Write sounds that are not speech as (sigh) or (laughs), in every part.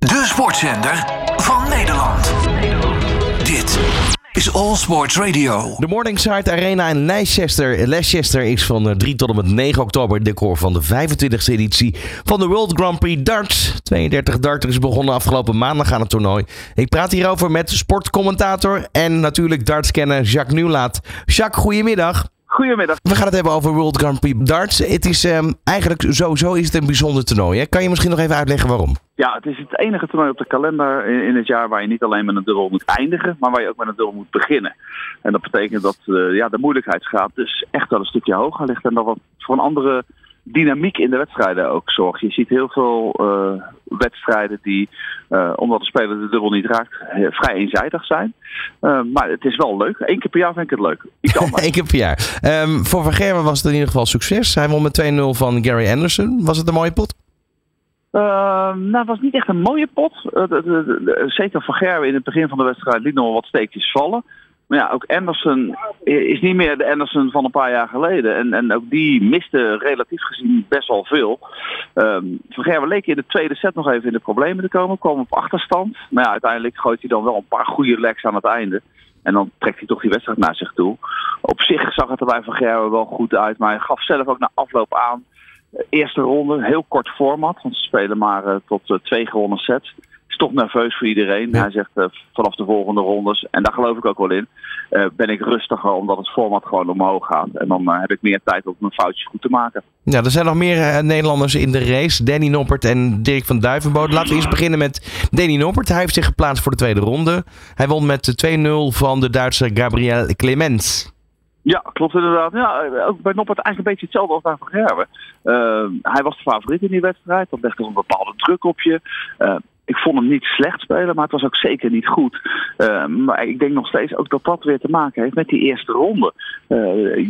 De sportzender van Nederland. Dit is All Sports Radio. De Morningside Arena in Leicester. Leicester is van eh, 3 tot en met 9 oktober decor van de 25e editie van de World Grand Prix Darts. 32 darters begonnen afgelopen maandag aan het toernooi. Ik praat hierover met sportcommentator en natuurlijk dartscanner Jacques Nieuwlaat. Jacques, goedemiddag. Goedemiddag. We gaan het hebben over World Grand Prix Darts. Het is ehm, eigenlijk sowieso is het een bijzonder toernooi. Hè? Kan je misschien nog even uitleggen waarom? Ja, het is het enige toernooi op de kalender in, in het jaar waar je niet alleen met een dubbel moet eindigen, maar waar je ook met een dubbel moet beginnen. En dat betekent dat eh, ja, de moeilijkheidsgraad dus echt wel een stukje hoger ligt en dat wat voor een andere dynamiek in de wedstrijden ook zorgt. Je ziet heel veel eh, wedstrijden die, eh, omdat de speler de dubbel niet raakt, eh, vrij eenzijdig zijn. Maar het is wel leuk. Eén keer per jaar vind ik het leuk. (laughs) Eén keer per jaar. Ehm, voor Van Gerwen was het in ieder geval succes. Hij won met 2-0 van Gary Anderson. Was het een mooie pot? Uh, nou, het was niet echt een mooie pot. Uh, de, de, de, zeker Van Gerwen in het begin van de wedstrijd liet nog wel wat steekjes vallen. Maar ja, ook Anderson is niet meer de Anderson van een paar jaar geleden. En, en ook die miste relatief gezien best wel veel. Um, van Gerwen leek in de tweede set nog even in de problemen te komen. Kwam op achterstand. Maar ja, uiteindelijk gooit hij dan wel een paar goede legs aan het einde. En dan trekt hij toch die wedstrijd naar zich toe. Op zich zag het er bij Van Gerwen wel goed uit. Maar hij gaf zelf ook na afloop aan eerste ronde, heel kort format, want ze spelen maar uh, tot uh, twee gewonnen sets. Toch nerveus voor iedereen. Ja. Hij zegt uh, vanaf de volgende rondes, en daar geloof ik ook wel in, ben ik rustiger omdat het format gewoon omhoog gaat. En dan heb ik meer tijd om mijn foutjes goed te maken. Ja, er zijn nog meer Nederlanders in de race. Danny Noppert en Dirk van Duivenbode. Laten we eerst beginnen met Danny Noppert. Hij heeft zich geplaatst voor de tweede ronde. Hij won met 2-0 van de Duitse Gabriel Clemens. Ja, klopt inderdaad. Ja, ook bij Noppert eigenlijk een beetje hetzelfde als bij Van Gerwen. Uh, hij was de favoriet in die wedstrijd. Dat legde een bepaalde druk op je. Uh, ik vond hem niet slecht spelen, maar het was ook zeker niet goed. Uh, maar ik denk nog steeds ook dat dat weer te maken heeft met die eerste ronde.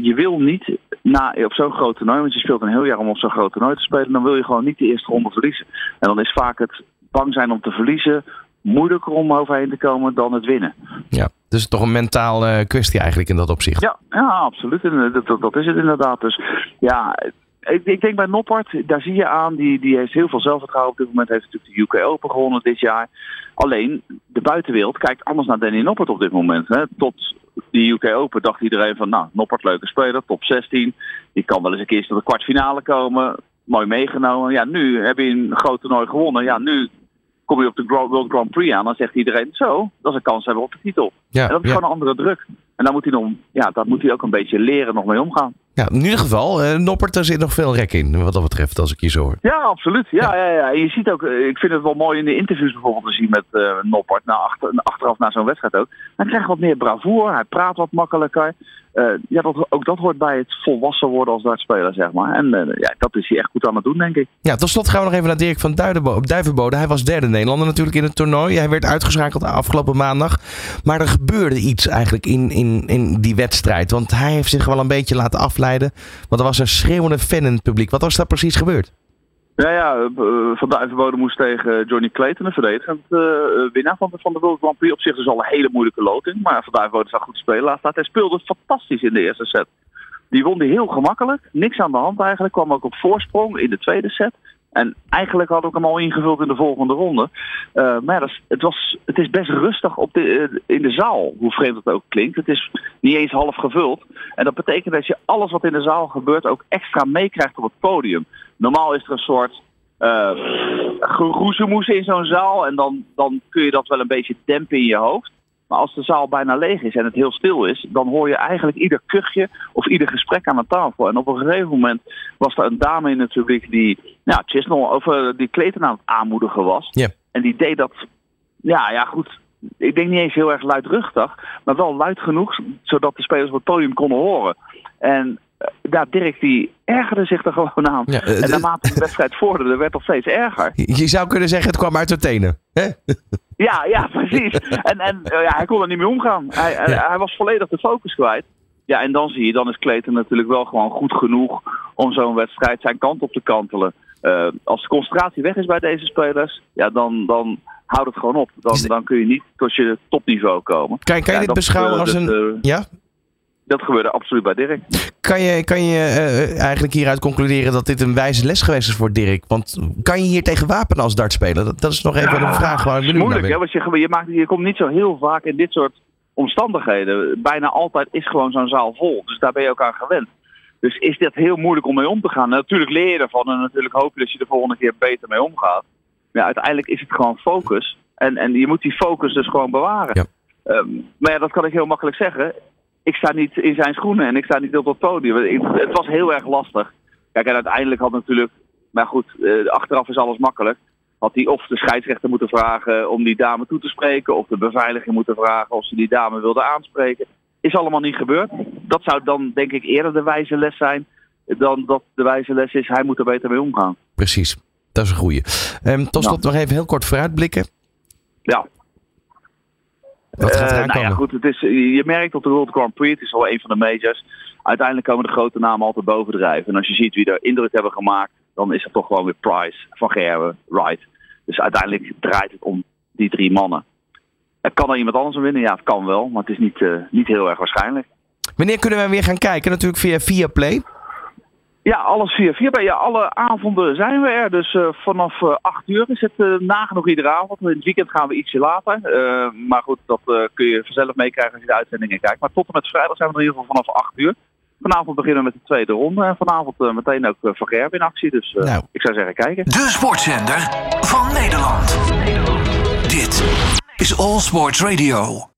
je wil niet na, op zo'n groot toernooi, want je speelt een heel jaar om op zo'n groot toernooi te spelen, dan wil je gewoon niet de eerste ronde verliezen. En dan is vaak het bang zijn om te verliezen moeilijker om overheen te komen dan het winnen. Ja, dus toch een mentale uh, kwestie eigenlijk in dat opzicht. Ja, ja absoluut. Dat, dat, dat is het inderdaad. Dus ja, ik, ik, denk bij Noppert, daar zie je aan, die, die heeft heel veel zelfvertrouwen. Op dit moment heeft natuurlijk de UK Open gewonnen dit jaar. Alleen, de buitenwereld kijkt anders naar Danny Noppert op dit moment. Hè. Tot de UK Open dacht iedereen van, nou, Noppert leuke speler, top 16. Die kan wel eens een keer tot de kwartfinale komen. Mooi meegenomen. Ja, nu heb je een groot toernooi gewonnen. Ja, nu kom je op de World Grand Prix aan, dan zegt iedereen zo, dat is een kans hebben op de titel. Ja, en dat is ja. gewoon een andere druk. En daar moet hij, nog, ja, dat moet hij ook een beetje leren nog mee omgaan. Ja, in ieder geval, uh, Noppert, daar zit nog veel rek in, wat dat betreft, als ik je zo hoor. Ja, absoluut. Ja, ja. Ja, ja. Je ziet ook, ik vind het wel mooi in de interviews bijvoorbeeld te zien met uh, Noppert, na achter, achteraf na zo'n wedstrijd ook. Hij krijgt wat meer bravoure, hij praat wat makkelijker. Uh, ja, dat, ook dat hoort bij het volwassen worden als dartspeler, zeg maar. En uh, ja, dat is hij echt goed aan het doen, denk ik. Ja, tot slot gaan we nog even naar Dirk van Duivenbode. Hij was derde Nederlander natuurlijk in het toernooi. Hij werd uitgeschakeld afgelopen maandag. Maar er gebeurde iets eigenlijk in, in, in die wedstrijd. Want hij heeft zich wel een beetje laten afleiden. Want er was een schreeuwende fan in het publiek. Wat was daar precies gebeurd? Ja, ja, Van Duivenbode moest tegen Johnny Clayton, een verdedigend uh, winnaar van de, van de World Grand Prix. Op zich is al een hele moeilijke loting, maar Van Duivenbode zag goed spelen laatst. Hij speelde fantastisch in de eerste set. Die won die heel gemakkelijk, niks aan de hand eigenlijk. Kwam ook op voorsprong in de tweede set. En eigenlijk had ik hem al ingevuld in de volgende ronde. Uh, maar ja, is, het, was, het is best rustig op de, uh, in de zaal, hoe vreemd het ook klinkt. Het is niet eens half gevuld. En dat betekent dat je alles wat in de zaal gebeurt ook extra meekrijgt op het podium. Normaal is er een soort uh, geroezemoes in zo'n zaal. En dan, dan kun je dat wel een beetje dempen in je hoofd. Maar als de zaal bijna leeg is en het heel stil is, dan hoor je eigenlijk ieder kuchje of ieder gesprek aan de tafel. En op een gegeven moment was er een dame in het publiek die, nou, Chisnell over die kleten aan het aanmoedigen was. Yeah. En die deed dat, ja, ja, goed. Ik denk niet eens heel erg luidruchtig, maar wel luid genoeg, zodat de spelers op het podium konden horen. En ja, Dirk die ergerde zich er gewoon aan. Ja, uh, en naarmate de wedstrijd vorderde, werd het steeds erger. Je zou kunnen zeggen, het kwam uit de tenen. Hè? (laughs) Ja, ja, (laughs) precies. En, en uh, ja, hij kon er niet mee omgaan. Hij, ja. hij was volledig de focus kwijt. Ja, en dan zie je, dan is Kleten natuurlijk wel gewoon goed genoeg om zo'n wedstrijd zijn kant op te kantelen. Uh, als de concentratie weg is bij deze spelers, ja, dan, dan houdt het gewoon op. Dan, dan kun je niet tot je topniveau komen. Kan, kan je ja, dit beschouwen als een... Ja? Dat gebeurde absoluut bij Dirk. Kan je, kan je uh, eigenlijk hieruit concluderen dat dit een wijze les geweest is voor Dirk? Want kan je hier tegen wapenen als dartspeler? Dat, dat is nog even ja, een vraag waar ik Moeilijk, hè? Want je, je, maakt, je komt niet zo heel vaak in dit soort omstandigheden. Bijna altijd is gewoon zo'n zaal vol. Dus daar ben je ook aan gewend. Dus is dit heel moeilijk om mee om te gaan? natuurlijk leer je ervan en natuurlijk hoop je dat je de volgende keer beter mee omgaat. Maar uiteindelijk is het gewoon focus. En, en je moet die focus dus gewoon bewaren. Ja. Um, maar ja, dat kan ik heel makkelijk zeggen. Ik sta niet in zijn schoenen en ik sta niet op het podium. Het was heel erg lastig. Kijk, en uiteindelijk had natuurlijk... Maar goed, uh, achteraf is alles makkelijk. Had hij of de scheidsrechter moeten vragen om die dame toe te spreken... of de beveiliging moeten vragen of ze die dame wilde aanspreken. Is allemaal niet gebeurd. Dat zou dan denk ik eerder de wijze les zijn... dan dat de wijze les is, hij moet er beter mee omgaan. Precies, dat is een goeie. Um, tot slot nog even heel kort vooruitblikken. Ja. Wat gaat uh, nou ja, goed, het is, je merkt op de World Grand Prix, het is wel een van de majors. Uiteindelijk komen de grote namen altijd bovendrijven. En als je ziet wie er indruk hebben gemaakt, dan is het toch gewoon weer Price, Van Gerwen, Wright. Dus uiteindelijk draait het om die drie mannen. Kan er iemand anders winnen? Ja, het kan wel, maar het is niet, uh, niet heel erg waarschijnlijk. Wanneer kunnen we weer gaan kijken? Natuurlijk via via Play. Ja, alles via 4 Ja, alle avonden zijn we er. Dus uh, vanaf uh, 8 uur is het uh, nagenoeg iedere avond. In het weekend gaan we ietsje later. maar goed, dat kun je vanzelf meekrijgen als je de uitzendingen kijkt. Maar tot en met vrijdag zijn we er in ieder geval vanaf 8 uur. Vanavond beginnen we met de tweede ronde. En vanavond meteen ook Van Gerb in actie. Dus nou. ik zou zeggen, kijken. De sportzender van Nederland. Nederland. Dit is All Sports Radio.